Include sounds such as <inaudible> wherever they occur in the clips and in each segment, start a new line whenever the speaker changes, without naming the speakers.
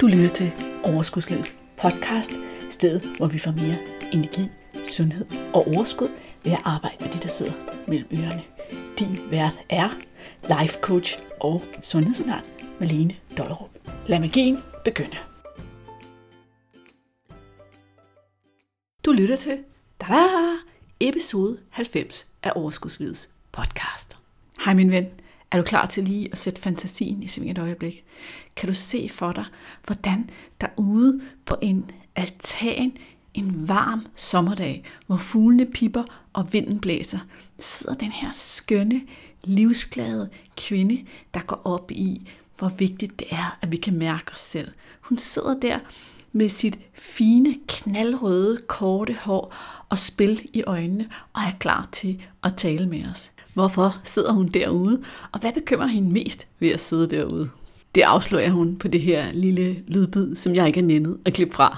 Du lytter til Overskudslivets podcast, stedet hvor vi får mere energi, sundhed og overskud ved at arbejde med de, der sidder mellem ørerne. Din vært er life coach og sundhedsundern Malene Dollerup. Lad magien begynde. Du lytter til da episode 90 af Overskudslivets podcast. Hej min ven, er du klar til lige at sætte fantasien i sving et øjeblik? Kan du se for dig, hvordan der ude på en altan en varm sommerdag, hvor fuglene pipper og vinden blæser, sidder den her skønne, livsglade kvinde, der går op i, hvor vigtigt det er, at vi kan mærke os selv. Hun sidder der med sit fine, knaldrøde, korte hår og spil i øjnene og er klar til at tale med os. Hvorfor sidder hun derude, og hvad bekymrer hende mest ved at sidde derude? Det afslører hun på det her lille lydbid, som jeg ikke er nændet at klippe fra.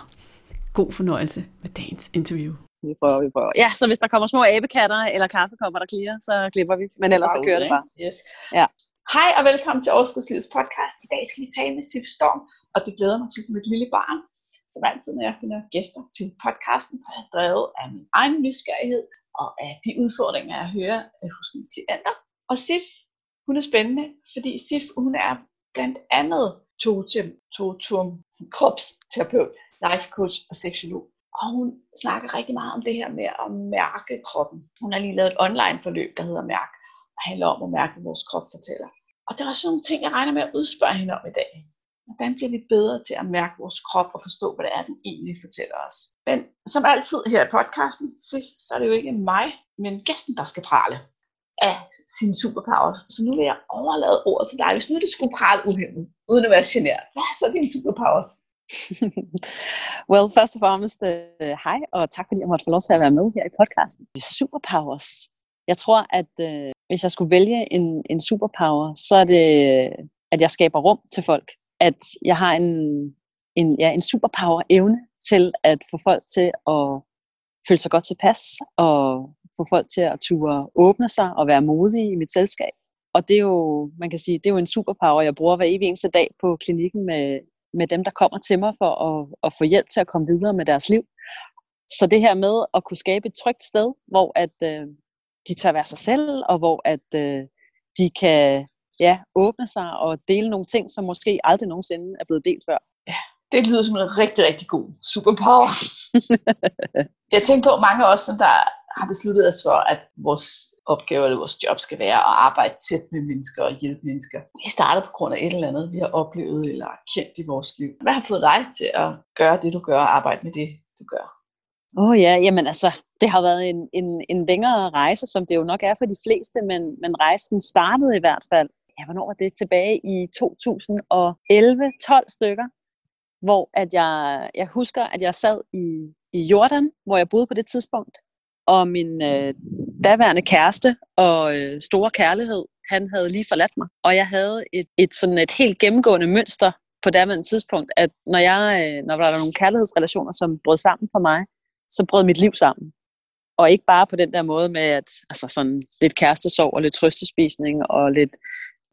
God fornøjelse med dagens interview.
Vi prøver, vi prøver. Ja, så hvis der kommer små abekatter eller kaffekopper, der klirer, så klipper vi. Men ellers så kører det bare.
Yes. Ja. Hej og velkommen til Overskudslivets podcast. I dag skal vi tale med Sif Storm, og det glæder mig til som et lille barn. Som altid, når jeg finder gæster til podcasten, så er jeg drevet af min egen nysgerrighed og af de udfordringer, jeg hører øh, hos mine klienter. Og Sif, hun er spændende, fordi Sif, hun er blandt andet totem, totum, kropsterapeut, life coach og seksolog. Og hun snakker rigtig meget om det her med at mærke kroppen. Hun har lige lavet et online forløb, der hedder Mærk, og handler om at mærke, hvad vores krop fortæller. Og der er også sådan nogle ting, jeg regner med at udspørge hende om i dag. Hvordan bliver vi bedre til at mærke vores krop og forstå, hvad det er, den egentlig fortæller os? Men som altid her i podcasten, så er det jo ikke mig, men gæsten, der skal prale af sine superpowers. Så nu vil jeg overlade ordet til dig. Hvis nu du skulle prale uhemmet, uden at være generet, hvad er så dine superpowers? <laughs>
well, først og fremmest, uh, hej, og tak fordi jeg måtte få lov til at være med her i podcasten. Superpowers. Jeg tror, at uh, hvis jeg skulle vælge en, en superpower, så er det, at jeg skaber rum til folk at jeg har en, en, ja, en superpower-evne til at få folk til at føle sig godt tilpas, og få folk til at ture åbne sig og være modige i mit selskab. Og det er jo, man kan sige, det er jo en superpower, jeg bruger hver evig eneste dag på klinikken med, med dem, der kommer til mig for at, at få hjælp til at komme videre med deres liv. Så det her med at kunne skabe et trygt sted, hvor at øh, de tør være sig selv, og hvor at øh, de kan ja, åbne sig og dele nogle ting, som måske aldrig nogensinde er blevet delt før.
Ja, det lyder som en rigtig, rigtig god superpower. <laughs> jeg tænker på mange af os, som der har besluttet os for, at vores opgave eller vores job skal være at arbejde tæt med mennesker og hjælpe mennesker. Vi starter på grund af et eller andet, vi har oplevet eller kendt i vores liv. Hvad har fået dig til at gøre det, du gør, og arbejde med det, du gør?
Åh oh ja, jamen altså, det har været en, en, en længere rejse, som det jo nok er for de fleste, men, men rejsen startede i hvert fald ja, hvornår var det? Tilbage i 2011, 12 stykker, hvor at jeg, jeg husker, at jeg sad i, i Jordan, hvor jeg boede på det tidspunkt, og min øh, daværende kæreste og øh, store kærlighed, han havde lige forladt mig. Og jeg havde et, et, sådan et helt gennemgående mønster på daværende tidspunkt, at når, jeg, øh, når der var nogle kærlighedsrelationer, som brød sammen for mig, så brød mit liv sammen. Og ikke bare på den der måde med, at altså sådan lidt kærestesorg og lidt trøstespisning og lidt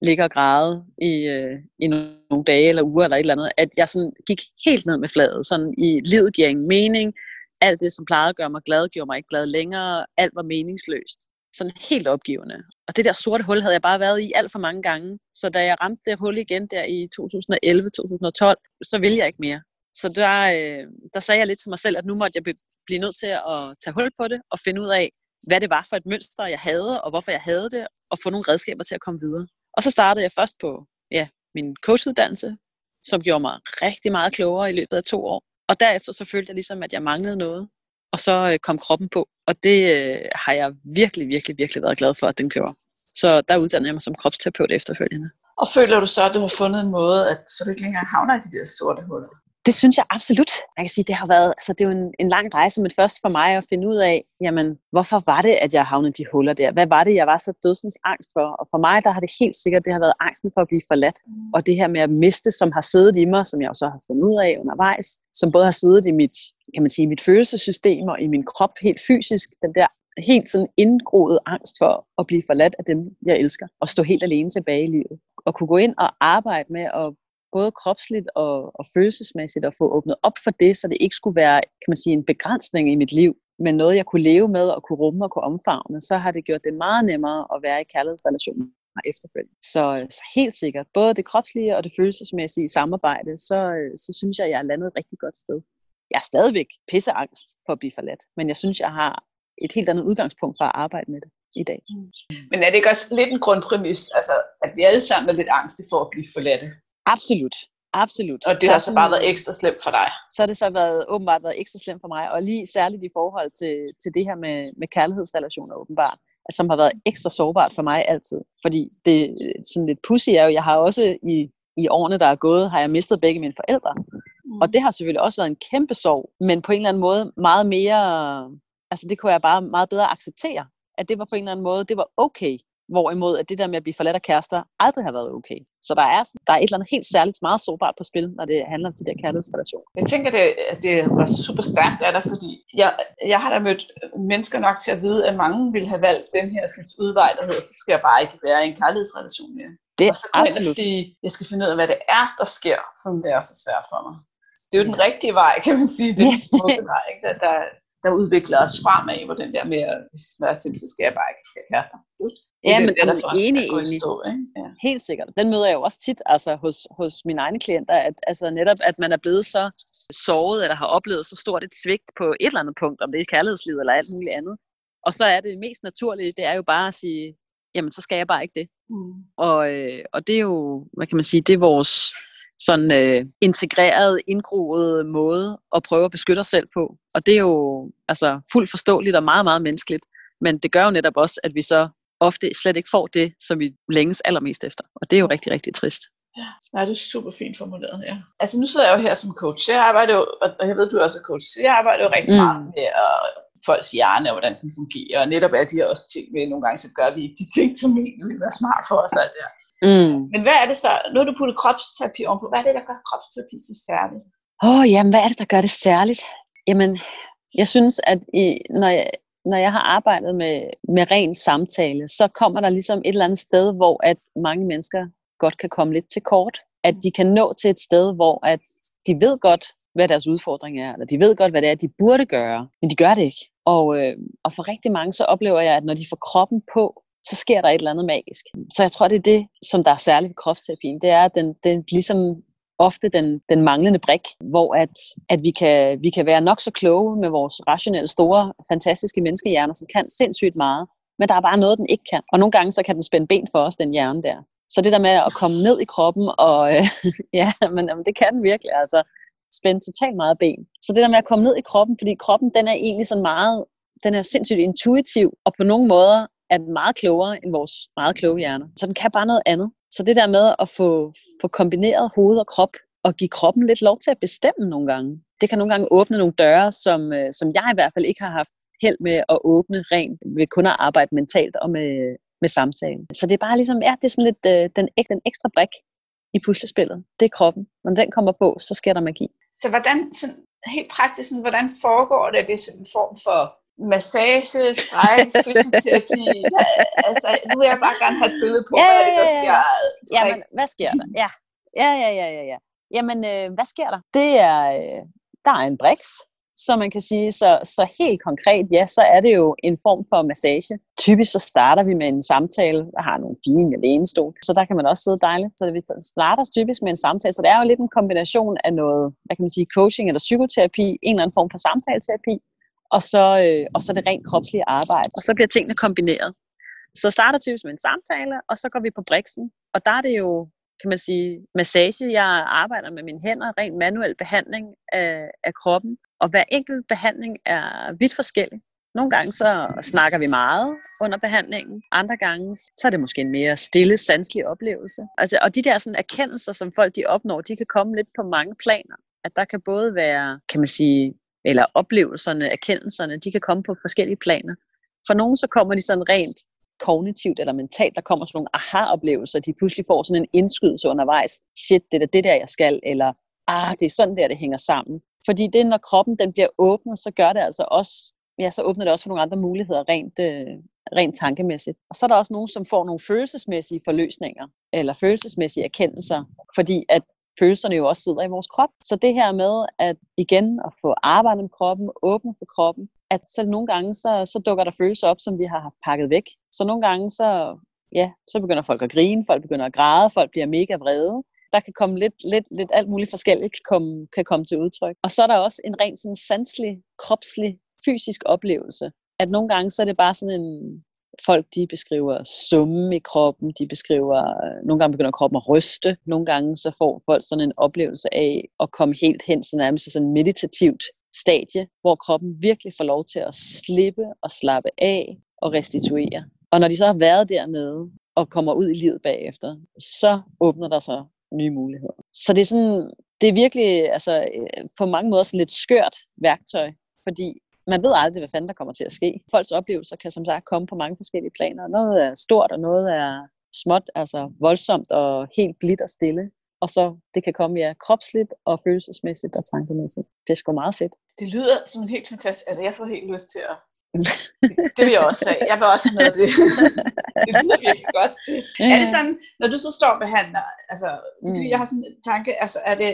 ligge og græde i, øh, i nogle dage eller uger eller et eller andet, at jeg sådan gik helt ned med fladet, sådan i livet giver ingen mening, alt det, som plejede at gøre mig glad, gjorde mig ikke glad længere, alt var meningsløst. Sådan helt opgivende. Og det der sorte hul havde jeg bare været i alt for mange gange. Så da jeg ramte det hul igen der i 2011-2012, så ville jeg ikke mere. Så der, øh, der sagde jeg lidt til mig selv, at nu måtte jeg blive nødt til at tage hul på det og finde ud af, hvad det var for et mønster, jeg havde, og hvorfor jeg havde det, og få nogle redskaber til at komme videre. Og så startede jeg først på ja, min coachuddannelse, som gjorde mig rigtig meget klogere i løbet af to år. Og derefter så følte jeg ligesom, at jeg manglede noget. Og så øh, kom kroppen på. Og det øh, har jeg virkelig, virkelig, virkelig været glad for, at den gjorde. Så der uddannede jeg mig som kropsterapeut efterfølgende.
Og føler du så, at du har fundet en måde, at så du ikke længere havner i de der sorte huller?
Det synes jeg absolut. Jeg kan sige, det har været, altså det er jo en, en lang rejse, men først for mig at finde ud af, jamen, hvorfor var det, at jeg havnede de huller der? Hvad var det, jeg var så dødsens angst for? Og for mig, der har det helt sikkert, det har været angsten for at blive forladt. Mm. Og det her med at miste, som har siddet i mig, som jeg så har fundet ud af undervejs, som både har siddet i mit, kan man sige, mit følelsessystem og i min krop helt fysisk, den der helt sådan indgroet angst for at blive forladt af dem, jeg elsker, og stå helt alene tilbage i livet. Og kunne gå ind og arbejde med at både kropsligt og, og følelsesmæssigt, at få åbnet op for det, så det ikke skulle være, kan man sige, en begrænsning i mit liv, men noget, jeg kunne leve med og kunne rumme og kunne omfavne, så har det gjort det meget nemmere at være i kærlighedsrelationen efterfølgende. Så, så helt sikkert, både det kropslige og det følelsesmæssige samarbejde, så, så synes jeg, jeg er landet et rigtig godt sted. Jeg er stadigvæk pisseangst for at blive forladt, men jeg synes, jeg har et helt andet udgangspunkt for at arbejde med det i dag. Mm.
Men er det ikke også lidt en grundpræmis, altså, at vi alle sammen er lidt angste for at blive forladte?
Absolut. Absolut.
Og det har så bare været ekstra slemt for dig?
Så har det så været, åbenbart været ekstra slemt for mig, og lige særligt i forhold til, til det her med, med kærlighedsrelationer åbenbart, som har været ekstra sårbart for mig altid. Fordi det sådan lidt pussy er jo, jeg har også i, i årene, der er gået, har jeg mistet begge mine forældre. Mm. Og det har selvfølgelig også været en kæmpe sorg, men på en eller anden måde meget mere, altså det kunne jeg bare meget bedre acceptere, at det var på en eller anden måde, det var okay, Hvorimod at det der med at blive forladt af kærester aldrig har været okay. Så der er, der er et eller andet helt særligt meget sårbart på spil, når det handler om de der kærlighedsrelationer.
Jeg tænker, det, at det var super stærkt af dig, fordi jeg, jeg har da mødt mennesker nok til at vide, at mange ville have valgt den her udvej, der hedder, så skal jeg bare ikke være i en kærlighedsrelation mere.
Det er
og så ind og sige, jeg skal finde ud af, hvad det er, der sker, siden det er så svært for mig. Det er jo den rigtige vej, kan man sige. Det er den vej, ikke? Der, der, der udvikler os fremad, hvor den der med, man er simpelthen, så skal jeg bare ikke have kærester.
Ja, men den er enig, enig. Stå, ikke? Ja. Helt sikkert. Den møder jeg jo også tit altså, hos, hos mine egne klienter, at altså, netop at man er blevet så såret, eller har oplevet så stort et svigt på et eller andet punkt, om det er kærlighedslivet eller alt muligt andet. Og så er det mest naturlige, det er jo bare at sige, jamen så skal jeg bare ikke det. Mm. Og, øh, og det er jo, hvad kan man sige, det er vores sådan øh, integreret, indgroet måde at prøve at beskytte os selv på. Og det er jo altså fuldt forståeligt og meget, meget menneskeligt. Men det gør jo netop også, at vi så ofte slet ikke får det, som vi længes allermest efter. Og det er jo rigtig, rigtig trist.
Ja, nej, det er super fint formuleret, ja. Altså nu sidder jeg jo her som coach. Jeg arbejder jo, og jeg ved, du er også coach, så jeg arbejder jo rigtig mm. meget med at folks hjerne, og hvordan den fungerer. Og netop er de her også ting med, nogle gange så gør vi ikke de ting, som egentlig vil være smart for os. Alt der. Mm. Men hvad er det så, nu har du puttet kropsterapi ovenpå, hvad er det, der gør kropsterapi så særligt?
Åh, oh, jamen, hvad er det, der gør det særligt? Jamen, jeg synes, at i, når, jeg, når jeg har arbejdet med, med ren samtale, så kommer der ligesom et eller andet sted, hvor at mange mennesker godt kan komme lidt til kort. At de kan nå til et sted, hvor at de ved godt, hvad deres udfordring er, eller de ved godt, hvad det er, de burde gøre, men de gør det ikke. Og, øh, og for rigtig mange, så oplever jeg, at når de får kroppen på, så sker der et eller andet magisk. Så jeg tror, det er det, som der er særligt ved kropsterapien. Det er, at den, den ligesom ofte den, den manglende brik, hvor at, at vi, kan, vi kan være nok så kloge med vores rationelle, store, fantastiske menneskehjerner, som kan sindssygt meget, men der er bare noget, den ikke kan. Og nogle gange så kan den spænde ben for os, den hjerne der. Så det der med at komme ned i kroppen, og øh, <laughs> ja, men jamen, det kan den virkelig, altså spænde totalt meget ben. Så det der med at komme ned i kroppen, fordi kroppen den er egentlig sådan meget, den er sindssygt intuitiv, og på nogle måder er den meget klogere end vores meget kloge hjerner. Så den kan bare noget andet. Så det der med at få, få kombineret hoved og krop, og give kroppen lidt lov til at bestemme nogle gange, det kan nogle gange åbne nogle døre, som, øh, som jeg i hvert fald ikke har haft held med at åbne rent ved kun at arbejde mentalt og med, med samtalen. Så det er bare ligesom, ja, det er sådan lidt øh, den, den ekstra brik i puslespillet. Det er kroppen. Når den kommer på, så sker der magi.
Så hvordan, sådan, helt praktisk, sådan, hvordan foregår det? Det er sådan en form for massage, stræk, <laughs> fysioterapi. altså, nu vil jeg bare gerne have et billede på, ja, hvad der sker.
Jamen, hvad sker der? Ja, ja, ja, ja, ja. ja. Jamen, øh, hvad sker der? Det er, øh, der er en briks, så man kan sige, så, så helt konkret, ja, så er det jo en form for massage. Typisk så starter vi med en samtale, der har nogle fine lænestol, så der kan man også sidde dejligt. Så vi starter typisk med en samtale, så det er jo lidt en kombination af noget, hvad kan man sige, coaching eller psykoterapi, en eller anden form for samtaleterapi, og så, øh, og så det rent kropslige arbejde. Og så bliver tingene kombineret. Så starter typisk med en samtale, og så går vi på briksen. Og der er det jo, kan man sige, massage. Jeg arbejder med mine hænder, rent manuel behandling af, af kroppen. Og hver enkelt behandling er vidt forskellig. Nogle gange så snakker vi meget under behandlingen. Andre gange så er det måske en mere stille, sanselig oplevelse. Altså, og de der sådan, erkendelser, som folk de opnår, de kan komme lidt på mange planer. At der kan både være, kan man sige, eller oplevelserne, erkendelserne, de kan komme på forskellige planer. For nogle så kommer de sådan rent kognitivt eller mentalt, der kommer sådan nogle aha-oplevelser, de pludselig får sådan en indskydelse undervejs. Shit, det er det der, jeg skal, eller ah, det er sådan der, det hænger sammen. Fordi det, når kroppen den bliver åbnet, så gør det altså også, ja, så åbner det også for nogle andre muligheder rent, øh, rent tankemæssigt. Og så er der også nogen, som får nogle følelsesmæssige forløsninger, eller følelsesmæssige erkendelser, fordi at følelserne jo også sidder i vores krop. Så det her med at igen at få arbejdet med kroppen, åbne for kroppen, at så nogle gange, så, så dukker der følelser op, som vi har haft pakket væk. Så nogle gange, så, ja, så begynder folk at grine, folk begynder at græde, folk bliver mega vrede. Der kan komme lidt, lidt, lidt alt muligt forskelligt, komme, kan komme til udtryk. Og så er der også en rent sådan sanselig, kropslig, fysisk oplevelse. At nogle gange, så er det bare sådan en, folk de beskriver summe i kroppen, de beskriver, øh, nogle gange begynder kroppen at ryste, nogle gange så får folk sådan en oplevelse af at komme helt hen til nærmest sådan meditativt stadie, hvor kroppen virkelig får lov til at slippe og slappe af og restituere. Og når de så har været dernede og kommer ud i livet bagefter, så åbner der sig nye muligheder. Så det er sådan, det er virkelig altså, øh, på mange måder sådan lidt skørt værktøj, fordi man ved aldrig, hvad fanden der kommer til at ske. Folks oplevelser kan som sagt komme på mange forskellige planer. Noget er stort, og noget er småt, altså voldsomt og helt blidt og stille. Og så det kan komme ja, kropsligt og følelsesmæssigt og tankemæssigt. Det er sgu meget fedt.
Det lyder som en helt fantastisk... Altså, jeg får helt lyst til at... <laughs> det vil jeg også have. Jeg vil også have noget af det. <laughs> det lyder virkelig godt til. Ja. Er det sådan, når du så står og behandler, altså, mm. jeg har sådan en tanke, altså, er det,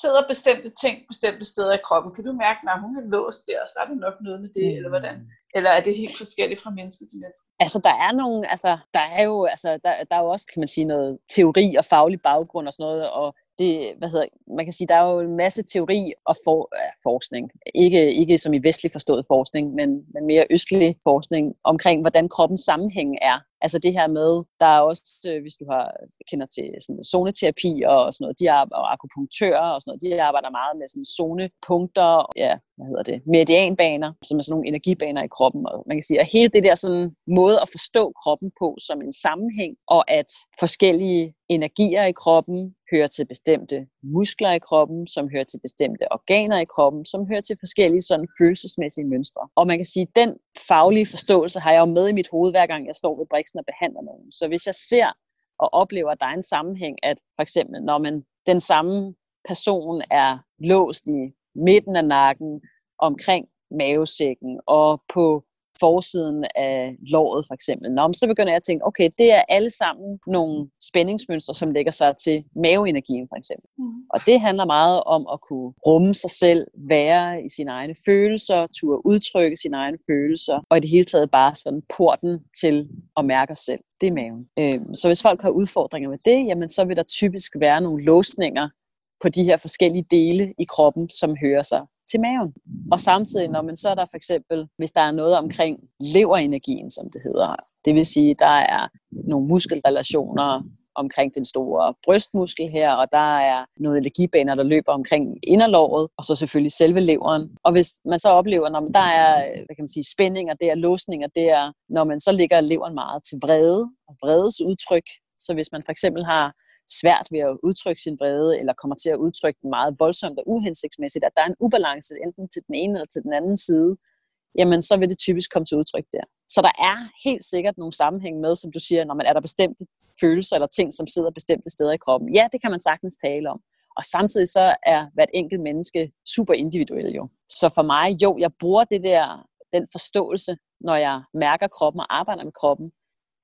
sidder bestemte ting bestemte steder i kroppen. Kan du mærke, når hun er låst der, så er det nok noget med det, mm. eller hvordan? Eller er det helt forskelligt fra menneske til menneske?
Altså, der er nogle, altså, der er jo, altså, der, der er jo også, kan man sige, noget teori og faglig baggrund og sådan noget, og det, hvad hedder, man kan sige, der er jo en masse teori og for, uh, forskning. Ikke, ikke som i vestlig forstået forskning, men, men mere østlig forskning omkring, hvordan kroppens sammenhæng er. Altså det her med, der er også, øh, hvis du har, kender til sådan zoneterapi og sådan noget, de arbejder, og akupunktører og sådan noget, de arbejder meget med sådan zonepunkter, ja, hvad hedder det, meridianbaner, som er sådan nogle energibaner i kroppen. Og man kan sige, at hele det der sådan måde at forstå kroppen på som en sammenhæng, og at forskellige energier i kroppen hører til bestemte muskler i kroppen, som hører til bestemte organer i kroppen, som hører til forskellige sådan følelsesmæssige mønstre. Og man kan sige, at den faglige forståelse har jeg jo med i mit hoved, hver gang jeg står ved briksen og behandler nogen. Så hvis jeg ser og oplever, at der er en sammenhæng, at for eksempel, når man den samme person er låst i midten af nakken, omkring mavesækken og på forsiden af låret for eksempel. Nå, så begynder jeg at tænke, okay, det er alle sammen nogle spændingsmønstre, som lægger sig til maveenergien for eksempel. Mm. Og det handler meget om at kunne rumme sig selv, være i sine egne følelser, turde udtrykke sine egne følelser, og i det hele taget bare sådan porten til at mærke sig selv. Det er maven. Øhm, så hvis folk har udfordringer med det, jamen så vil der typisk være nogle låsninger på de her forskellige dele i kroppen, som hører sig til maven. Og samtidig, når man så er der for eksempel, hvis der er noget omkring leverenergien, som det hedder, det vil sige, der er nogle muskelrelationer omkring den store brystmuskel her, og der er noget energibaner, der løber omkring inderlåret, og så selvfølgelig selve leveren. Og hvis man så oplever, når der er hvad kan man sige, spændinger, der, er låsninger, der, når man så ligger leveren meget til vrede og vredes udtryk. Så hvis man for eksempel har svært ved at udtrykke sin vrede, eller kommer til at udtrykke den meget voldsomt og uhensigtsmæssigt, at der er en ubalance enten til den ene eller til den anden side, jamen så vil det typisk komme til udtryk der. Så der er helt sikkert nogle sammenhæng med, som du siger, når man er der bestemte følelser eller ting, som sidder bestemte steder i kroppen. Ja, det kan man sagtens tale om. Og samtidig så er hvert enkelt menneske super individuelt jo. Så for mig, jo, jeg bruger det der, den forståelse, når jeg mærker kroppen og arbejder med kroppen.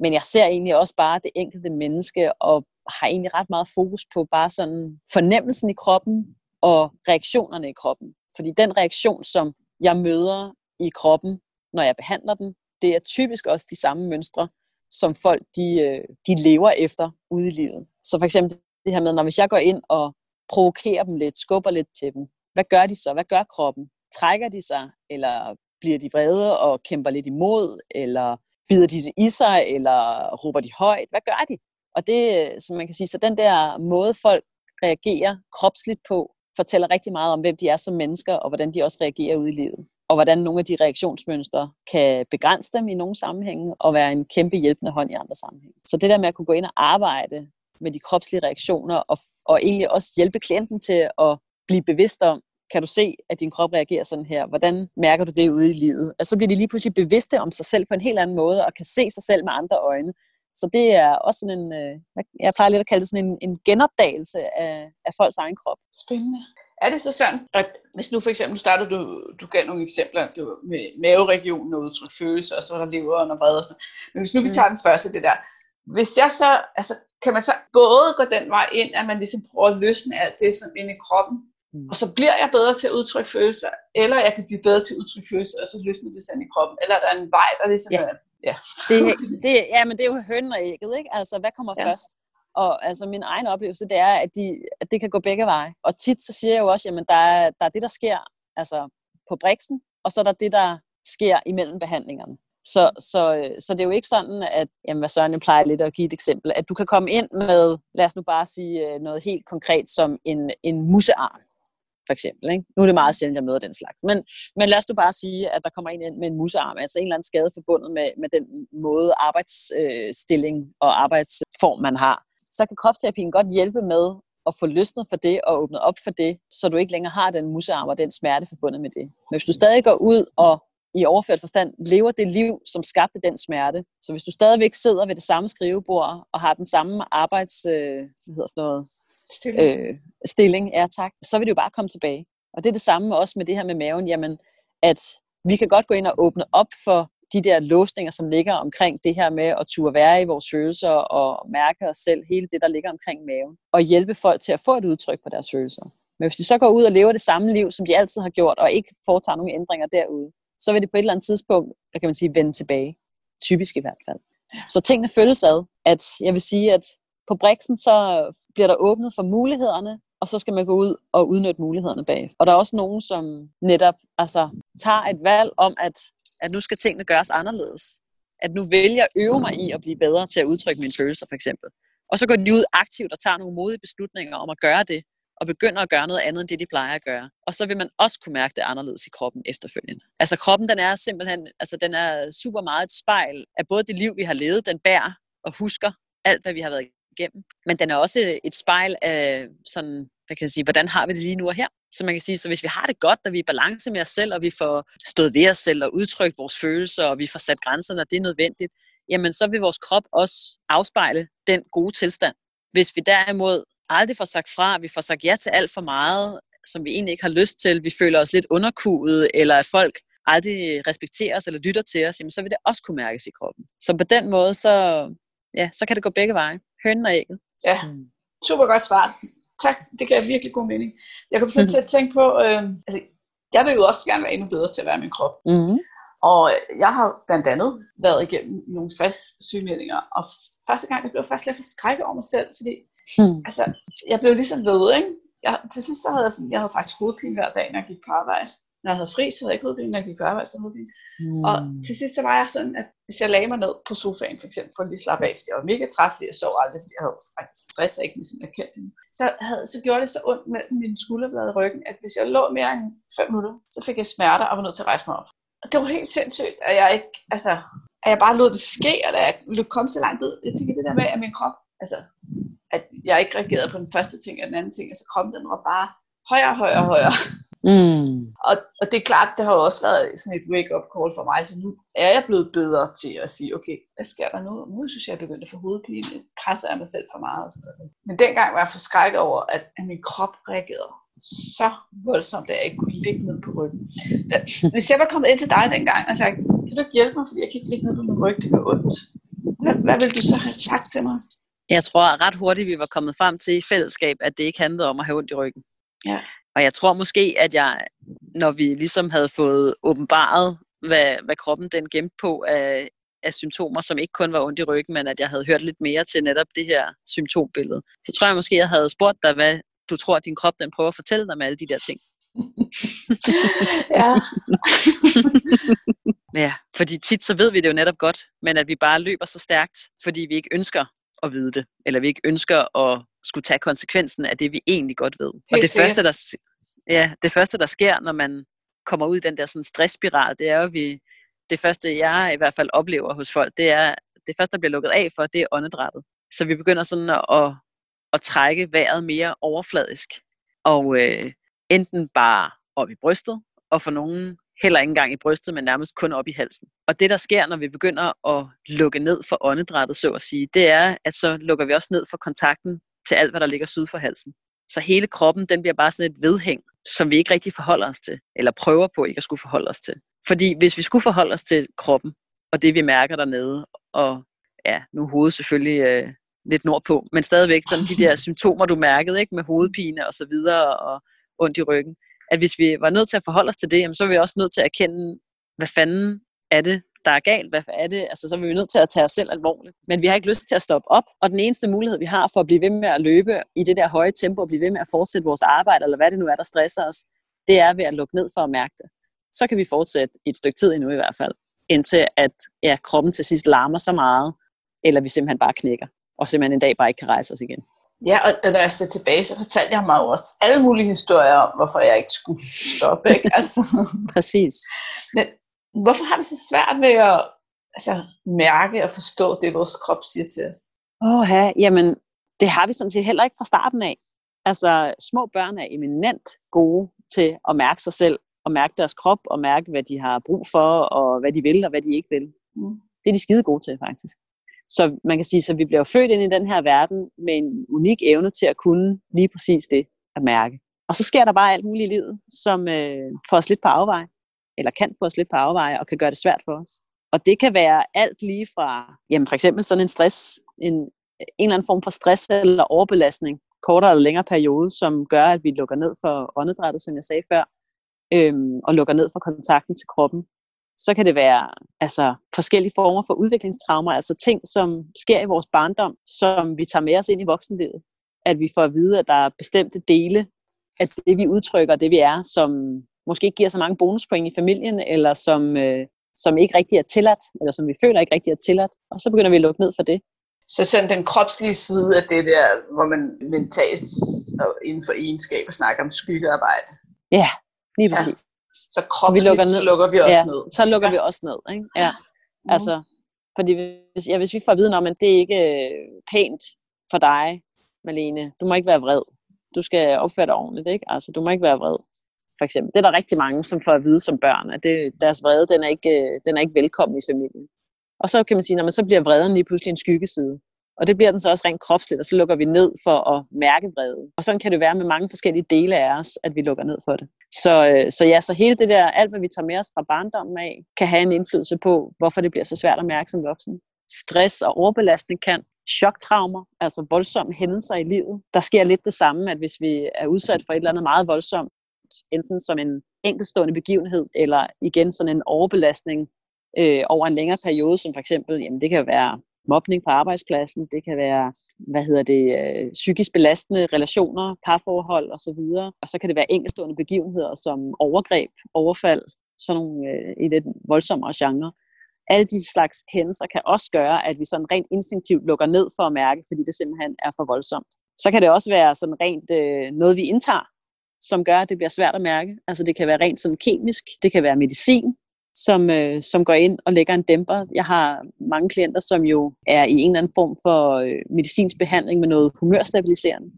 Men jeg ser egentlig også bare det enkelte menneske og har egentlig ret meget fokus på bare sådan fornemmelsen i kroppen og reaktionerne i kroppen. Fordi den reaktion, som jeg møder i kroppen, når jeg behandler den, det er typisk også de samme mønstre, som folk de, øh, de lever efter ude i livet. Så for eksempel det her med, når hvis jeg går ind og provokerer dem lidt, skubber lidt til dem, hvad gør de så? Hvad gør kroppen? Trækker de sig, eller bliver de vrede og kæmper lidt imod, eller bider de i sig, eller råber de højt? Hvad gør de? Og det, som man kan sige, så den der måde, folk reagerer kropsligt på, fortæller rigtig meget om, hvem de er som mennesker, og hvordan de også reagerer ude i livet. Og hvordan nogle af de reaktionsmønstre kan begrænse dem i nogle sammenhænge, og være en kæmpe hjælpende hånd i andre sammenhænge. Så det der med at kunne gå ind og arbejde med de kropslige reaktioner, og, og egentlig også hjælpe klienten til at blive bevidst om, kan du se, at din krop reagerer sådan her? Hvordan mærker du det ude i livet? Og så bliver de lige pludselig bevidste om sig selv på en helt anden måde, og kan se sig selv med andre øjne. Så det er også sådan en, øh, jeg plejer lidt at kalde det sådan en, en genopdagelse af, af folks egen krop.
Spændende. Er det så sådan, at hvis nu for eksempel starter du, du gav nogle eksempler du, med maveregionen og udtryk følelse, og så er der leveren og vrede og sådan Men hvis nu vi tager mm. den første, det der, hvis jeg så, altså, kan man så både gå den vej ind, at man ligesom prøver at løsne alt det, som inde i kroppen, mm. og så bliver jeg bedre til at udtrykke følelser, eller jeg kan blive bedre til at udtrykke følelser, og så løsne det sådan i kroppen, eller der er en vej, der ligesom
Ja.
er, ja.
Det, det, ja, men det er jo hønnen og ægget, ikke? Altså, hvad kommer
Ja.
først? Og altså, min egen oplevelse, det er, at, de, at det kan gå begge veje. Og tit så siger jeg jo også, jamen, der er, der er det, der sker altså, på briksen, og så er der det, der sker imellem behandlingerne. Så, så, så det er jo ikke sådan, at, jamen, hvad Søren plejer lidt at give et eksempel, at du kan komme ind med, lad os nu bare sige øh, noget helt konkret som en, en musearm, for eksempel. Ikke? Nu er det meget sjældent, jeg møder den slags. Men, men lad os nu bare sige, at der kommer en ind med en musearm, altså en eller anden skade forbundet med, med den måde arbejdsstilling og arbejdsform, man har. Så kan kropsterapien godt hjælpe med at få løsnet for det og åbnet op for det, så du ikke længere har den musearm og den smerte forbundet med det. Men hvis du stadig går ud og i overført forstand lever det liv, som skabte den smerte. Så hvis du stadigvæk sidder ved det samme skrivebord og har den samme arbejds, øh, hvad hedder sådan noget,
Stille.
øh, stilling, ja tak, så vil det jo bare komme tilbage. Og det er det samme også med det her med maven, jamen, at vi kan godt gå ind og åbne op for de der låsninger, som ligger omkring det her med at turde være i vores følelser og mærke os selv, hele det, der ligger omkring maven, og hjælpe folk til at få et udtryk på deres følelser. Men hvis de så går ud og lever det samme liv, som de altid har gjort, og ikke foretager nogen ændringer derude, så vil det på et eller andet tidspunkt, hvad kan man sige, vende tilbage. Typisk i hvert fald. Så tingene følges ad. At jeg vil sige, at på Brixen, så bliver der åbnet for mulighederne, og så skal man gå ud og udnytte mulighederne bag. Og der er også nogen, som netop altså, tager et valg om, at, at nu skal tingene gøres anderledes. At nu vælger jeg øve mig i at blive bedre til at udtrykke mine følelser, for eksempel. Og så går de ud aktivt og tager nogle modige beslutninger om at gøre det, og begynder at gøre noget andet end det, de plejer at gøre. Og så vil man også kunne mærke det anderledes i kroppen efterfølgende. Altså kroppen, den er simpelthen, altså den er super meget et spejl af både det liv, vi har levet, den bærer og husker alt, hvad vi har været igennem. Men den er også et spejl af sådan, hvad kan jeg sige, hvordan har vi det lige nu og her? Så man kan sige, så hvis vi har det godt, og vi er i balance med os selv, og vi får stået ved os selv og udtrykt vores følelser, og vi får sat grænser, når det er nødvendigt, jamen så vil vores krop også afspejle den gode tilstand. Hvis vi derimod aldrig får sagt fra, vi får sagt ja til alt for meget, som vi egentlig ikke har lyst til, vi føler os lidt underkudet, eller at folk aldrig respekterer os eller lytter til os, jamen så vil det også kunne mærkes i kroppen. Så på den måde, så, ja, så kan det gå begge veje. Hønnen og ægget.
Ja, super godt svar. Tak, det gav virkelig god mening. Jeg kom så til at tænke på, øh, altså, jeg vil jo også gerne være endnu bedre til at være min krop.
Mm-hmm.
Og jeg har blandt andet været igennem nogle stress-sygemeldinger, og første gang, jeg blev faktisk lidt forskrækket over mig selv, fordi
Hmm.
altså, jeg blev ligesom ved, ikke? Jeg, til sidst så havde jeg sådan, jeg havde faktisk hovedpine hver dag, når jeg gik på arbejde. Når jeg havde fri, så havde jeg ikke hovedpine, når jeg gik på arbejde, så hovedpine.
Mm.
Og til sidst så var jeg sådan, at hvis jeg lagde mig ned på sofaen for eksempel, for at lige slappe af, fordi jeg var mega træt, fordi jeg sov aldrig, fordi jeg havde faktisk stress og ikke kendte hende. Så, havde, så gjorde det så ondt mellem mine skulderblade i ryggen, at hvis jeg lå mere end 5 minutter, så fik jeg smerter og var nødt til at rejse mig op. Og det var helt sindssygt, at jeg ikke, altså, at jeg bare lod det ske, og da jeg kom så langt ud, jeg tænker det der med, at min krop, altså, at jeg ikke reagerede på den første ting og den anden ting, og så kroppen den var bare højere, højere, højere.
Mm.
Og, og det er klart, det har jo også været sådan et wake-up call for mig, så nu er jeg blevet bedre til at sige, okay, hvad sker der nu? Nu synes jeg, jeg er begyndt at få hovedpine, presser jeg mig selv for meget. Og sådan noget. Men dengang var jeg forskrækket over, at, at min krop reagerede så voldsomt, at jeg ikke kunne ligge ned på ryggen. Da, hvis jeg var kommet ind til dig dengang og sagt, kan du ikke hjælpe mig, fordi jeg kan ikke ligge ned på min ryg, det gør ondt. Hvad, hvad vil du så have sagt til mig?
Jeg tror ret hurtigt, vi var kommet frem til i fællesskab, at det ikke handlede om at have ondt i ryggen.
Ja.
Og jeg tror måske, at jeg, når vi ligesom havde fået åbenbaret, hvad, hvad kroppen den gemte på af, af symptomer, som ikke kun var ondt i ryggen, men at jeg havde hørt lidt mere til netop det her symptombillede. Så tror jeg måske, jeg havde spurgt dig, hvad du tror, at din krop den prøver at fortælle dig med alle de der ting.
ja. <laughs>
Ja, fordi tit så ved vi det jo netop godt, men at vi bare løber så stærkt, fordi vi ikke ønsker at vide det, eller vi ikke ønsker at skulle tage konsekvensen af det, vi egentlig godt ved. og det første, der, ja, det første, der sker, når man kommer ud i den der sådan stressspiral, det er jo, vi, det første, jeg i hvert fald oplever hos folk, det er, det første, der bliver lukket af for, det er åndedrættet. Så vi begynder sådan at, at, at trække vejret mere overfladisk, og øh, enten bare op i brystet, og for nogen heller ikke engang i brystet, men nærmest kun op i halsen. Og det, der sker, når vi begynder at lukke ned for åndedrættet, så at sige, det er, at så lukker vi også ned for kontakten til alt, hvad der ligger syd for halsen. Så hele kroppen, den bliver bare sådan et vedhæng, som vi ikke rigtig forholder os til, eller prøver på ikke at skulle forholde os til. Fordi hvis vi skulle forholde os til kroppen, og det vi mærker dernede, og ja, nu hovedet selvfølgelig øh, lidt nordpå, men stadigvæk sådan de der symptomer, du mærkede, ikke, med hovedpine og så videre, og ondt i ryggen, at hvis vi var nødt til at forholde os til det, jamen, så er vi også nødt til at erkende, hvad fanden er det, der er galt, hvad er det, altså så er vi nødt til at tage os selv alvorligt. Men vi har ikke lyst til at stoppe op, og den eneste mulighed, vi har for at blive ved med at løbe i det der høje tempo, og blive ved med at fortsætte vores arbejde, eller hvad det nu er, der stresser os, det er ved at lukke ned for at mærke det. Så kan vi fortsætte i et stykke tid endnu i hvert fald, indtil at ja, kroppen til sidst larmer så meget, eller vi simpelthen bare knækker, og simpelthen en dag bare ikke kan rejse os igen.
Ja, og, når jeg ser tilbage, så fortalte jeg mig jo også alle mulige historier om, hvorfor jeg ikke skulle stoppe. Ikke? <laughs> Altså.
Præcis.
Men hvorfor har vi så svært ved at altså, mærke og forstå det, vores krop siger til os?
Åh, ja, jamen, det har vi sådan set heller ikke fra starten af. Altså, små børn er eminent gode til at mærke sig selv, og mærke deres krop, og mærke, hvad de har brug for, og hvad de vil, og hvad de ikke vil. Mm. Det er de skide gode til, faktisk. Så man kan sige, så vi bliver født ind i den her verden med en unik evne til at kunne lige præcis det at mærke. Og så sker der bare alt muligt i livet, som øh, får os lidt på afveje, eller kan få os lidt på afveje, og kan gøre det svært for os. Og det kan være alt lige fra, jamen for eksempel sådan en stress, en, en eller anden form for stress eller overbelastning, kortere eller længere periode, som gør, at vi lukker ned for åndedrættet, som jeg sagde før, øhm, og lukker ned for kontakten til kroppen. Så kan det være altså, forskellige former for udviklingstraumer, altså ting, som sker i vores barndom, som vi tager med os ind i voksenlivet. At vi får at vide, at der er bestemte dele af det, vi udtrykker, det vi er, som måske ikke giver så mange bonuspoint i familien, eller som, øh, som ikke rigtig er tilladt, eller som vi føler ikke rigtig er tilladt. Og så begynder vi at lukke ned for det.
Så sådan den kropslige side af det der, hvor man mentalt og inden for egenskaber snakker om skyggearbejde.
Ja, lige præcis. Ja.
Så kropsligt så vi lukker, ned. lukker vi også
ja,
ned.
så lukker ja. vi også ned. Ikke? Ja. Mm. Altså, fordi hvis, ja, hvis vi får at vide om, at det er ikke øh, pænt for dig, Malene, du må ikke være vred. Du skal opføre dig ordentligt, ikke? Altså, du må ikke være vred for eksempel. Det er der rigtig mange, som får at vide som børn, at det, deres vrede, den er, ikke, øh, den er ikke velkommen i familien. Og så kan man sige, man så bliver vreden lige pludselig en skyggeside. Og det bliver den så også rent kropsligt, og så lukker vi ned for at mærke vrede. Og sådan kan det være med mange forskellige dele af os, at vi lukker ned for det. Så, øh, så ja, så hele det der, alt hvad vi tager med os fra barndommen af, kan have en indflydelse på, hvorfor det bliver så svært at mærke som voksen. Stress og overbelastning kan. Choktraumer, altså voldsomme hændelser i livet. Der sker lidt det samme, at hvis vi er udsat for et eller andet meget voldsomt, enten som en enkeltstående begivenhed, eller igen sådan en overbelastning øh, over en længere periode, som for eksempel, jamen det kan være mobning på arbejdspladsen, det kan være, hvad hedder det, øh, psykisk belastende relationer, parforhold osv., og, og så kan det være enkeltstående begivenheder som overgreb, overfald, sådan nogle øh, i lidt voldsommere genre. Alle de slags hændelser kan også gøre, at vi sådan rent instinktivt lukker ned for at mærke, fordi det simpelthen er for voldsomt. Så kan det også være sådan rent øh, noget, vi indtager, som gør, at det bliver svært at mærke. Altså det kan være rent sådan kemisk, det kan være medicin, som, øh, som går ind og lægger en dæmper. Jeg har mange klienter, som jo er i en eller anden form for øh, medicinsk behandling med noget humørstabiliserende.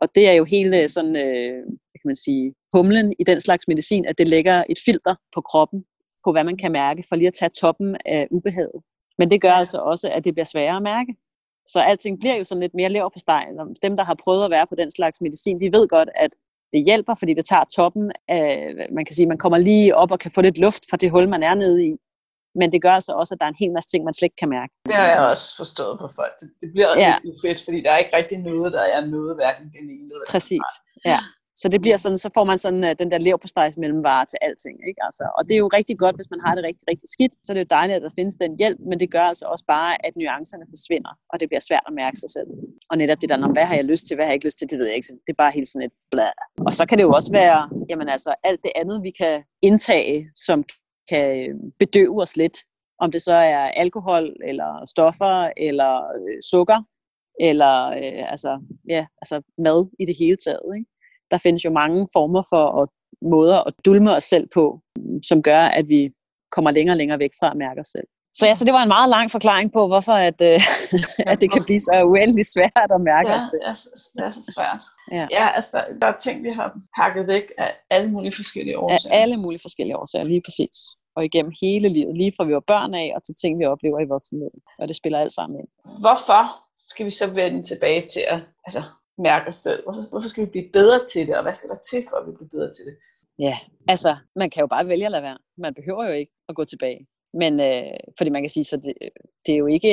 Og det er jo hele sådan, øh, hvad kan man sige, humlen i den slags medicin, at det lægger et filter på kroppen, på hvad man kan mærke, for lige at tage toppen af ubehaget. Men det gør altså også, at det bliver sværere at mærke. Så alting bliver jo sådan lidt mere lever på stegen. Dem, der har prøvet at være på den slags medicin, de ved godt, at det hjælper, fordi det tager toppen af, man kan sige, man kommer lige op og kan få lidt luft fra det hul, man er nede i. Men det gør altså også, at der er en hel masse ting, man slet ikke kan mærke.
Det har jeg også forstået på folk. Det, det bliver ja. lidt fedt, fordi der er ikke rigtig noget, der er noget, hverken den ene eller
Præcis, ja. Så det bliver sådan, så får man sådan uh, den der leverpostejs mellemvare til alting. Ikke? Altså, og det er jo rigtig godt, hvis man har det rigtig, rigtig skidt. Så det er jo dejligt, at der findes den hjælp, men det gør altså også bare, at nuancerne forsvinder, og det bliver svært at mærke sig selv. Og netop det der, hvad har jeg lyst til, hvad har jeg ikke lyst til, det ved jeg ikke. Det er bare helt sådan et bla. Og så kan det jo også være, jamen altså, alt det andet, vi kan indtage, som kan bedøve os lidt. Om det så er alkohol, eller stoffer, eller øh, sukker, eller øh, altså, ja, altså mad i det hele taget. Ikke? Der findes jo mange former for at, måder at dulme os selv på, som gør, at vi kommer længere og længere væk fra at mærke os selv. Så ja, så det var en meget lang forklaring på, hvorfor at, øh, <laughs> at det kan blive så uendelig svært at mærke
ja,
os selv.
Ja, det er så svært. Ja, ja altså der, er ting, vi har pakket væk af alle mulige forskellige årsager.
Af alle mulige forskellige årsager, lige præcis. Og igennem hele livet, lige fra vi var børn af, og til ting, vi oplever i voksenlivet. Og det spiller alt sammen ind.
Hvorfor skal vi så vende tilbage til at altså, mærke os selv? Hvorfor, hvorfor skal vi blive bedre til det, og hvad skal der til, for at vi bliver bedre til det?
Ja, altså, man kan jo bare vælge at lade være. Man behøver jo ikke at gå tilbage. Men øh, fordi man kan sige, så det, det er jo ikke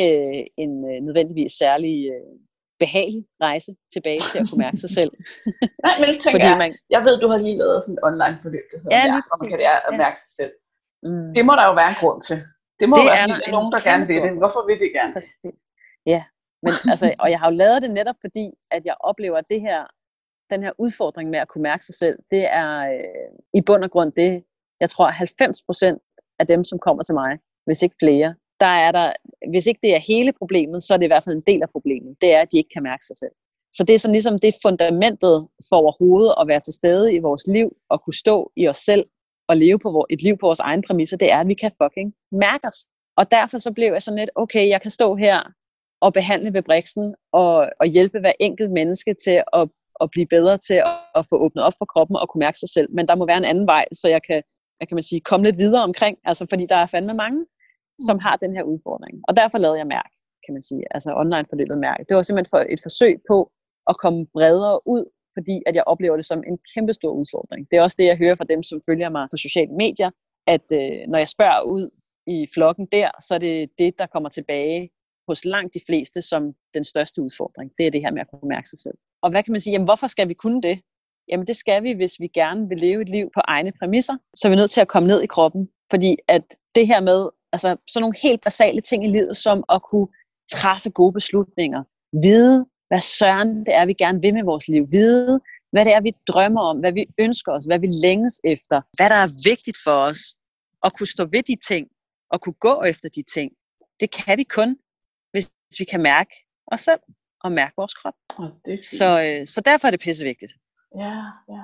en øh, nødvendigvis særlig øh, behagelig rejse tilbage til at kunne mærke sig selv. <laughs>
Nej, men tænker Fordi jeg, man... jeg ved, du har lige lavet sådan et online forløb, der hedder
ja,
mærke, hvor man kan lære at mærke sig selv. Mm. Det må der jo være en grund til. Det må det være, fordi der er nogen, der gerne vil det. Hvorfor vil vi gerne det?
Ja, men <laughs> altså, og jeg har jo lavet det netop fordi, at jeg oplever, at det her, den her udfordring med at kunne mærke sig selv, det er øh, i bund og grund det, jeg tror 90 procent af dem, som kommer til mig, hvis ikke flere, der er der, hvis ikke det er hele problemet, så er det i hvert fald en del af problemet. Det er, at de ikke kan mærke sig selv. Så det er sådan ligesom det fundamentet for overhovedet at være til stede i vores liv og kunne stå i os selv og leve på et liv på vores egen præmisser, det er, at vi kan fucking mærke os. Og derfor så blev jeg sådan lidt, okay, jeg kan stå her og behandle ved briksen og, og hjælpe hver enkelt menneske til at, at blive bedre til at, at få åbnet op for kroppen og kunne mærke sig selv. Men der må være en anden vej, så jeg kan, jeg kan man sige, komme lidt videre omkring, altså fordi der er fandme mange, som har den her udfordring. Og derfor lavede jeg mærk, kan man sige, altså online forløbet mærk. Det var simpelthen for et forsøg på at komme bredere ud, fordi at jeg oplever det som en kæmpe stor udfordring. Det er også det, jeg hører fra dem, som følger mig på sociale medier, at øh, når jeg spørger ud i flokken der, så er det det, der kommer tilbage hos langt de fleste som den største udfordring. Det er det her med at kunne mærke sig selv. Og hvad kan man sige, jamen hvorfor skal vi kunne det? Jamen det skal vi, hvis vi gerne vil leve et liv på egne præmisser, så er vi nødt til at komme ned i kroppen. Fordi at det her med Altså sådan nogle helt basale ting i livet, som at kunne træffe gode beslutninger. Vide, hvad søren det er, vi gerne vil med vores liv. Vide, hvad det er, vi drømmer om, hvad vi ønsker os, hvad vi længes efter, hvad der er vigtigt for os. At kunne stå ved de ting, og kunne gå efter de ting. Det kan vi kun, hvis vi kan mærke os selv og mærke vores krop.
Oh, det er
så, øh, så derfor er det pissevigtigt.
Ja, ja.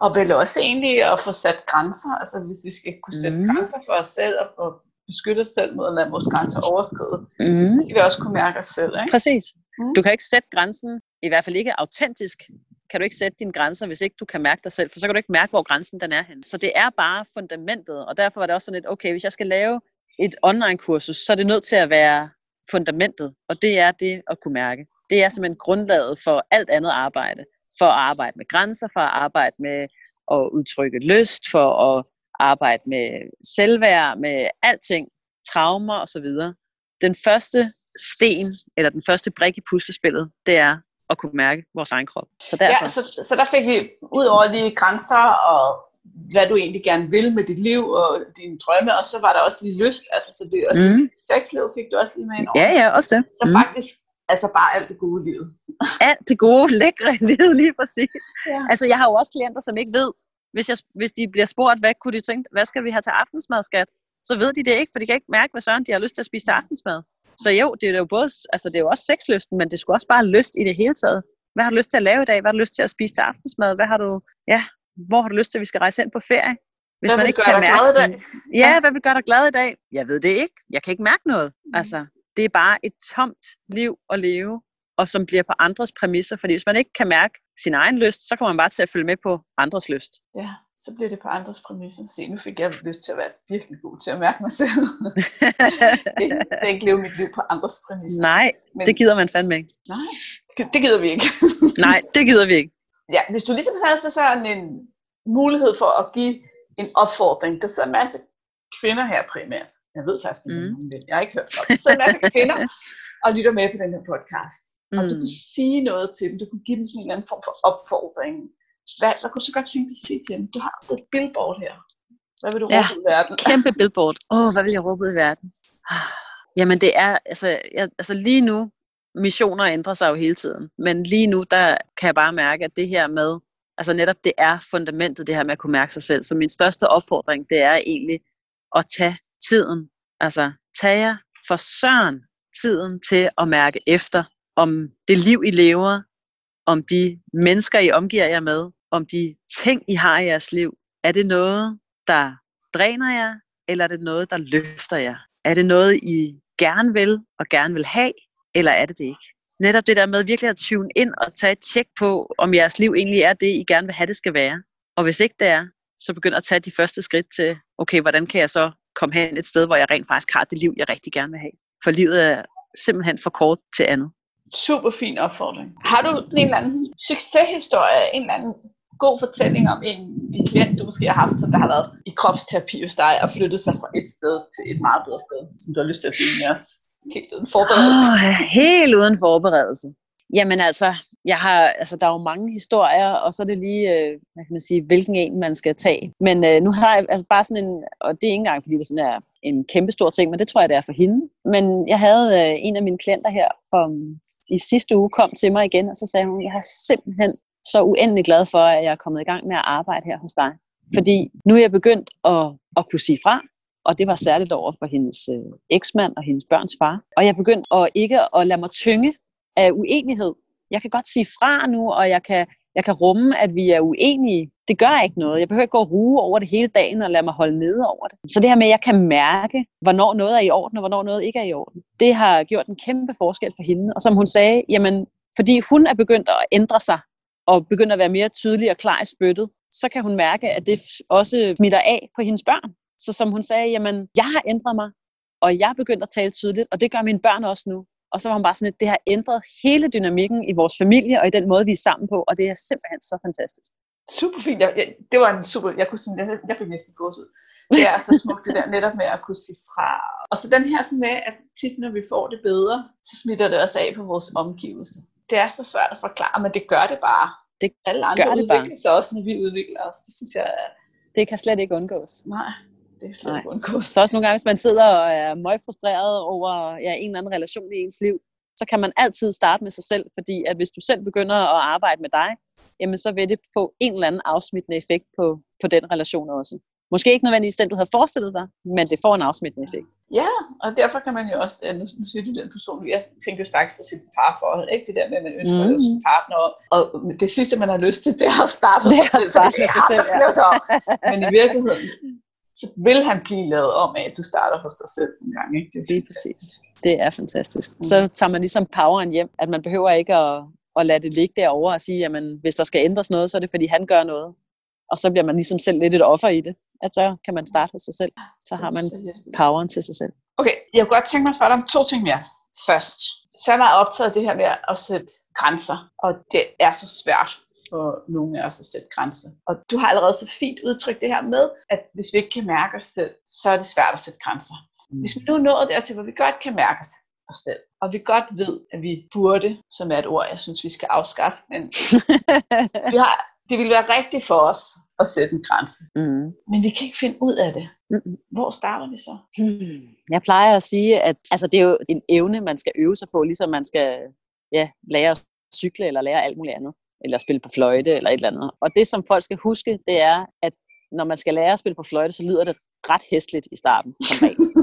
Og vel også egentlig at få sat grænser, altså hvis vi skal kunne sætte mm. grænser for os selv og, og beskytte os selv mod at lade vores grænser overskride. Mm. Det vil også kunne mærke os selv. Ikke?
Præcis. Mm. Du kan ikke sætte grænsen, i hvert fald ikke autentisk, kan du ikke sætte dine grænser, hvis ikke du kan mærke dig selv, for så kan du ikke mærke, hvor grænsen den er hen. Så det er bare fundamentet, og derfor var det også sådan lidt, okay, hvis jeg skal lave et online-kursus, så er det nødt til at være fundamentet, og det er det at kunne mærke. Det er simpelthen grundlaget for alt andet arbejde. For at arbejde med grænser, for at arbejde med at udtrykke lyst, for at arbejde med selvværd, med alting, traumer osv. Den første sten, eller den første brik i puslespillet, det er at kunne mærke vores egen krop.
Så, derfor... ja, så, så der fik vi ud over de grænser og hvad du egentlig gerne vil med dit liv og dine drømme, og så var der også lige lyst, altså så det også mm. sexliv fik du også lige med ind over.
Ja, ja, også det.
Så mm. faktisk, altså bare alt det gode liv. <laughs>
alt det gode, lækre liv, lige præcis. Ja. Altså jeg har jo også klienter, som ikke ved, hvis, jeg, hvis de bliver spurgt, hvad kunne de tænke, hvad skal vi have til aftensmad, skat? Så ved de det ikke, for de kan ikke mærke, hvad søren de har lyst til at spise til aftensmad. Så jo, det er jo både, altså det er jo også sexlysten, men det skulle også bare lyst i det hele taget. Hvad har du lyst til at lave i dag? Hvad har du lyst til at spise til aftensmad? Hvad har du, ja, hvor har du lyst til, at vi skal rejse hen på ferie?
Hvis hvad man ikke kan mærke
glad i dag? Ja, hvad vil gøre dig glad i dag? Jeg ved det ikke. Jeg kan ikke mærke noget. Mm. Altså, det er bare et tomt liv at leve, og som bliver på andres præmisser. Fordi hvis man ikke kan mærke sin egen lyst, så kommer man bare til at følge med på andres lyst.
Ja, så bliver det på andres præmisser. Se, nu fik jeg lyst til at være virkelig god til at mærke mig selv. <laughs> det, det er ikke leve mit liv på andres præmisser.
Nej, Men, det gider man fandme ikke.
Nej, det gider vi ikke.
Nej, det gider vi ikke.
Ja, hvis du ligesom havde så sådan en mulighed for at give en opfordring, der sidder en masse kvinder her primært. Jeg ved faktisk ikke, mm. jeg har ikke hørt om det. Så en masse kvinder, og lytter med på den her podcast. Mm. Og du kunne sige noget til dem, du kunne give dem sådan en eller anden form for opfordring. Hvad, hvad kunne du så godt tænke dig at sige til dem? Du har et billboard her. Hvad vil du råbe ja, ud i verden?
kæmpe billboard. Åh, oh, hvad vil jeg råbe ud i verden? Jamen det er, altså, jeg, altså lige nu, missioner ændrer sig jo hele tiden, men lige nu, der kan jeg bare mærke, at det her med, altså netop det er fundamentet, det her med at kunne mærke sig selv. Så min største opfordring, det er egentlig at tage tiden, altså tag jer for søren tiden til at mærke efter, om det liv, I lever, om de mennesker, I omgiver jer med, om de ting, I har i jeres liv. Er det noget, der dræner jer, eller er det noget, der løfter jer? Er det noget, I gerne vil og gerne vil have, eller er det det ikke? Netop det der med virkelig at tune ind og tage et tjek på, om jeres liv egentlig er det, I gerne vil have, det skal være. Og hvis ikke det er, så begynd at tage de første skridt til, okay, hvordan kan jeg så komme hen et sted, hvor jeg rent faktisk har det liv, jeg rigtig gerne vil have. For livet er simpelthen for kort til andet.
Super fin opfordring. Har du en eller anden succeshistorie, en eller anden god fortælling om en, en klient, du måske har haft, som der har været i kropsterapi hos dig, og flyttet sig fra et sted til et meget bedre sted, som du har lyst til at dele med os helt uden forberedelse?
Oh, helt uden forberedelse. Jamen altså, jeg har, altså, der er jo mange historier, og så er det lige, øh, hvad kan man sige, hvilken en man skal tage. Men øh, nu har jeg altså, bare sådan en, og det er ikke engang, fordi det sådan er en kæmpe stor ting, men det tror jeg, det er for hende. Men jeg havde øh, en af mine klienter her for, i sidste uge kom til mig igen, og så sagde hun, jeg har simpelthen så uendelig glad for, at jeg er kommet i gang med at arbejde her hos dig. Fordi nu er jeg begyndt at, at kunne sige fra, og det var særligt over for hendes øh, eksmand og hendes børns far. Og jeg begyndte at ikke at lade mig tynge af uenighed. Jeg kan godt sige fra nu, og jeg kan, jeg kan rumme, at vi er uenige. Det gør ikke noget. Jeg behøver ikke gå og ruge over det hele dagen og lade mig holde nede over det. Så det her med, at jeg kan mærke, hvornår noget er i orden, og hvornår noget ikke er i orden, det har gjort en kæmpe forskel for hende. Og som hun sagde, jamen, fordi hun er begyndt at ændre sig, og begynder at være mere tydelig og klar i spyttet, så kan hun mærke, at det også smitter af på hendes børn. Så som hun sagde, jamen, jeg har ændret mig, og jeg er begyndt at tale tydeligt, og det gør mine børn også nu. Og så var hun bare sådan, at det har ændret hele dynamikken i vores familie og i den måde, vi er sammen på, og det er simpelthen så fantastisk.
Super fint. Jeg, jeg, det var en super, jeg, kunne sådan, jeg, jeg fik næsten gås ud. Det er så smukt det der netop med at kunne sige fra. Og så den her sådan med, at tit når vi får det bedre, så smitter det også af på vores omgivelser. Det er så svært at forklare, men det gør det bare.
Det
Alle andre
gør det
udvikler sig også, når vi udvikler os. Det synes jeg er...
Det kan slet ikke undgås.
Nej, det er slet
Nej.
ikke undgås.
Så også nogle gange, hvis man sidder og er meget frustreret over ja, en eller anden relation i ens liv, så kan man altid starte med sig selv, fordi at hvis du selv begynder at arbejde med dig, jamen så vil det få en eller anden afsmittende effekt på, på den relation også. Måske ikke nødvendigvis den, du havde forestillet dig, men det får en afsmittende effekt.
Ja, og derfor kan man jo også, nu, nu siger du den person, jeg tænker jo straks på sit parforhold, ikke det der med, at man ønsker mm. sin partner, og, det sidste, man har lyst til, det er at starte
Det er at med sig selv, ja.
Men i virkeligheden, så vil han blive lavet om af, at du starter hos dig selv en gang, ikke? Det er
Lige
fantastisk.
Det er fantastisk. Så tager man ligesom poweren hjem, at man behøver ikke at, at lade det ligge derovre og sige, jamen hvis der skal ændres noget, så er det fordi han gør noget. Og så bliver man ligesom selv lidt et offer i det. At så kan man starte hos sig selv. Så har man poweren til sig selv.
Okay, jeg kunne godt tænke mig at spørge dig om to ting mere. Først, så er jeg meget optaget af det her med at sætte grænser, og det er så svært for nogle af os at sætte grænser. Og du har allerede så fint udtrykt det her med, at hvis vi ikke kan mærke os selv, så er det svært at sætte grænser. Hvis vi nu er nået dertil, hvor vi godt kan mærke os os selv, og vi godt ved, at vi burde, som er et ord, jeg synes, vi skal afskaffe, men <laughs> vi har, det ville være rigtigt for os at sætte en grænse.
Mm.
Men vi kan ikke finde ud af det.
Mm.
Hvor starter vi så?
Jeg plejer at sige, at altså, det er jo en evne, man skal øve sig på, ligesom man skal ja, lære at cykle eller lære alt muligt andet, eller spille på fløjte eller et eller andet. Og det, som folk skal huske, det er, at når man skal lære at spille på fløjte, så lyder det ret hæsligt i starten, som regel. <laughs>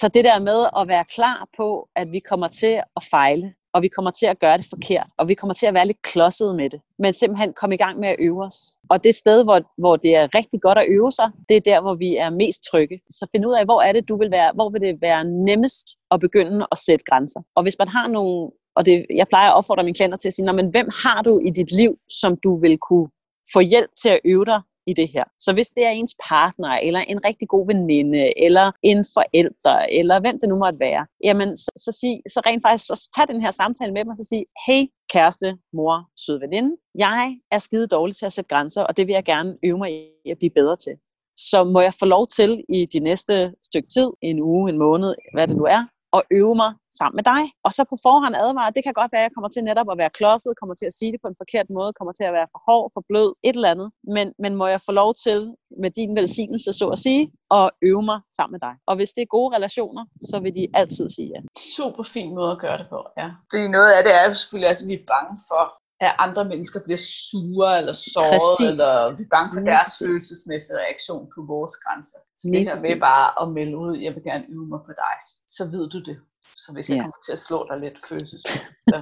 Så det der med at være klar på, at vi kommer til at fejle, og vi kommer til at gøre det forkert, og vi kommer til at være lidt klodset med det, men simpelthen komme i gang med at øve os. Og det sted, hvor, hvor det er rigtig godt at øve sig, det er der, hvor vi er mest trygge. Så find ud af, hvor er det, du vil være, hvor vil det være nemmest at begynde at sætte grænser. Og hvis man har nogle, og det, jeg plejer at opfordre mine klienter til at sige, men hvem har du i dit liv, som du vil kunne få hjælp til at øve dig i det her. Så hvis det er ens partner, eller en rigtig god veninde, eller en forælder, eller hvem det nu måtte være, jamen så, så, sig, så rent faktisk så tag den her samtale med dem og så sig, hey kæreste, mor, sød veninde, jeg er skide dårlig til at sætte grænser, og det vil jeg gerne øve mig i at blive bedre til. Så må jeg få lov til i de næste stykke tid, en uge, en måned, hvad det nu er, og øve mig sammen med dig. Og så på forhånd advare, det kan godt være, at jeg kommer til netop at være klodset, kommer til at sige det på en forkert måde, kommer til at være for hård, for blød, et eller andet. Men, men må jeg få lov til, med din velsignelse, så at sige, at øve mig sammen med dig. Og hvis det er gode relationer, så vil de altid sige ja.
Super fin måde at gøre det på, ja. Fordi noget af det er jo selvfølgelig, at vi er bange for, at andre mennesker bliver sure eller såret,
Præcis.
eller vi er bange for
Lige
deres følelsesmæssige reaktion på vores grænser. Så
Lige
det her med bare at melde ud, jeg vil gerne øve mig på dig, så ved du det. Så hvis jeg
Ja.
kommer til at slå dig lidt følelsesmæssigt, <laughs> så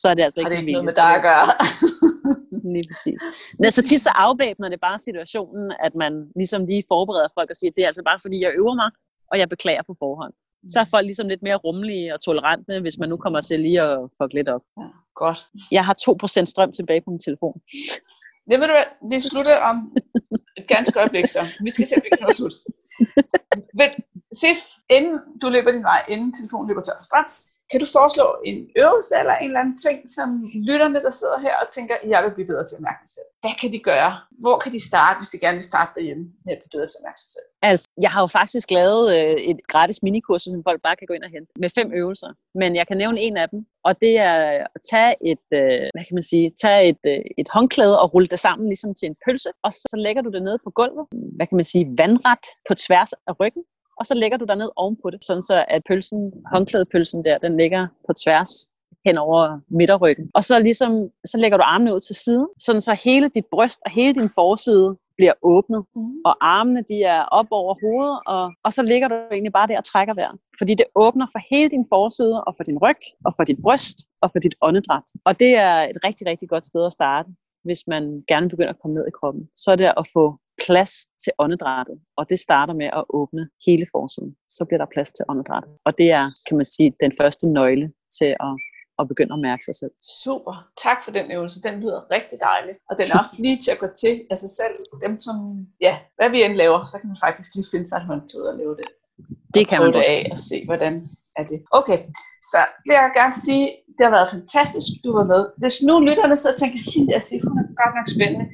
Så er det altså ikke
det ikke noget med dig at gøre. <laughs>
Lige præcis. Men så tit så afvæbner det bare situationen, at man ligesom lige forbereder folk og siger, det er altså bare fordi, jeg øver mig, og jeg beklager på forhånd. Så er folk ligesom lidt mere rummelige og tolerante, hvis man nu kommer til lige at fuck lidt op.
Ja, godt.
Jeg har 2% strøm tilbage på min telefon.
Det ved du hvad, vi slutter om et ganske øjeblik, så vi skal se, om vi kan nå slut. <laughs> Ved, Sif, inden du løber din vej, inden telefonen løber tør for strøm, kan du foreslå en øvelse eller en eller anden ting, som lytterne, der sidder her og tænker, jeg vil blive bedre til at mærke mig selv? Hvad kan de gøre? Hvor kan de starte, hvis de gerne vil starte derhjemme med at blive bedre til at mærke sig selv?
Altså, jeg har jo faktisk lavet øh, et gratis minikurs, som folk bare kan gå ind og hente, med fem øvelser. Men jeg kan nævne en af dem, og det er at tage et, øh, hvad kan man sige, tage et, øh, et håndklæde og rulle det sammen ligesom til en pølse, og så lægger du det ned på gulvet, hvad kan man sige, vandret på tværs af ryggen, og så lægger du dig ned ovenpå det, sådan så at pølsen, håndklædepølsen der, den ligger på tværs hen over midterryggen. Og så ligesom, så lægger du armene ud til siden, sådan så hele dit bryst og hele din forside bliver åbnet, mm. og armene de er op over hovedet, og, og så ligger du egentlig bare der og trækker vejret. Fordi det åbner for hele din forside, og for din ryg, og for dit bryst, og for dit åndedræt. Og det er et rigtig, rigtig godt sted at starte, hvis man gerne begynder at komme ned i kroppen. Så er det at få plads til åndedrættet, og det starter med at åbne hele forsiden. Så bliver der plads til åndedrættet. Og det er, kan man sige, den første nøgle til at, at begynde at mærke sig selv.
Super. Tak for den øvelse. Den lyder rigtig dejlig. Og den er også lige til at gå til af sig selv. Dem som, ja, hvad vi end laver, så kan man faktisk lige finde sig et håndklæde og lave det.
Det kan man
det af og se, hvordan er det. Okay, så vil jeg gerne sige, det har været fantastisk, du var med. Hvis nu lytterne så tænker, hende der siger, hun er godt nok spændende.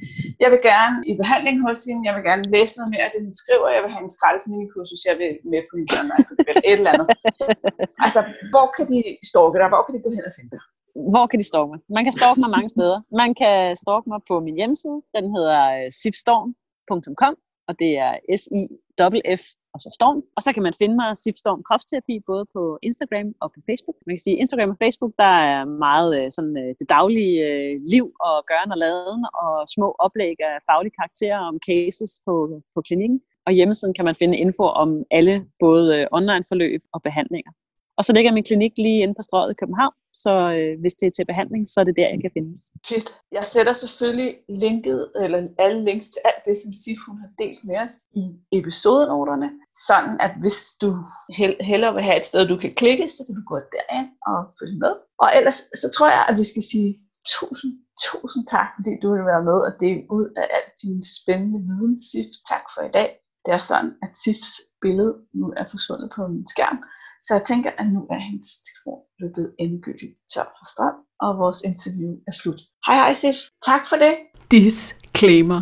Jeg vil gerne i behandling hos hende, jeg vil gerne læse noget mere af det, hun skriver, jeg vil have en gratis minikursus, jeg vil med på en online, eller et eller andet. <laughs> Altså, hvor kan de stalke dig? Hvor kan de gå hen og finde dig?
Hvor kan de stalke mig? Man kan stalke mig mange steder. Man kan stalke mig på min hjemmeside. Den hedder sipstorm.com, og det er s i f og så Storm. Og så kan man finde mig Sif Storm Kropsterapi både på Instagram og på Facebook. Man kan sige, Instagram og Facebook, der er meget øh, sådan øh, det daglige øh, liv og gøren og laden og små oplæg af faglige karakterer om cases på, på klinikken. Og hjemmesiden kan man finde info om alle både online forløb og behandlinger. Og så ligger min klinik lige inde på strøget i København, så øh, hvis det er til behandling, så er det der, jeg kan findes.
Fedt. Jeg sætter selvfølgelig linket, eller alle links til alt det, som Sif hun har delt med os i episodenoterne, sådan at hvis du hellere vil have et sted, du kan klikke, så kan du gå derind og følge med. Og ellers så tror jeg, at vi skal sige tusind, tusind tak, fordi du vil være med og dele ud af alt din spændende viden, Sif. Tak for i dag. Det er sådan, at Sifs billede nu er forsvundet på min skærm. Så jeg tænker, at nu er hendes telefon blevet endegyldigt tør for strøm, og vores interview er slut. Hej hej Sif, tak for det.
Disclaimer,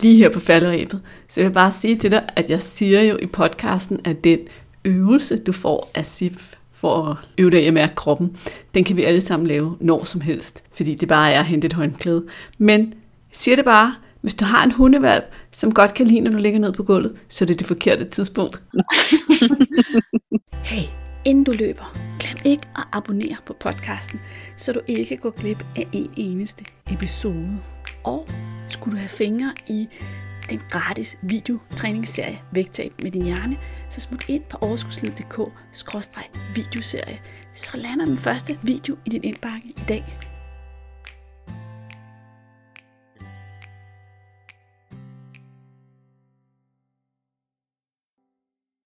lige her på falderæbet. Så jeg vil bare sige til dig, at jeg siger jo i podcasten, at den øvelse, du får af Sif, for at øve dig at mærke kroppen, den kan vi alle sammen lave når som helst, fordi det bare er at hente et håndklæde. Men jeg siger det bare, hvis du har en hundevalp, som godt kan lide, når du ligger ned på gulvet, så er det det forkerte tidspunkt. <laughs>
hey, Inden du løber, glem ikke at abonnere på podcasten, så du ikke går glip af en eneste episode. Og skulle du have fingre i den gratis videotræningsserie Vægtab med din hjerne, så smut ind på overskudsliddk videoserie så lander den første video i din indbakke i dag.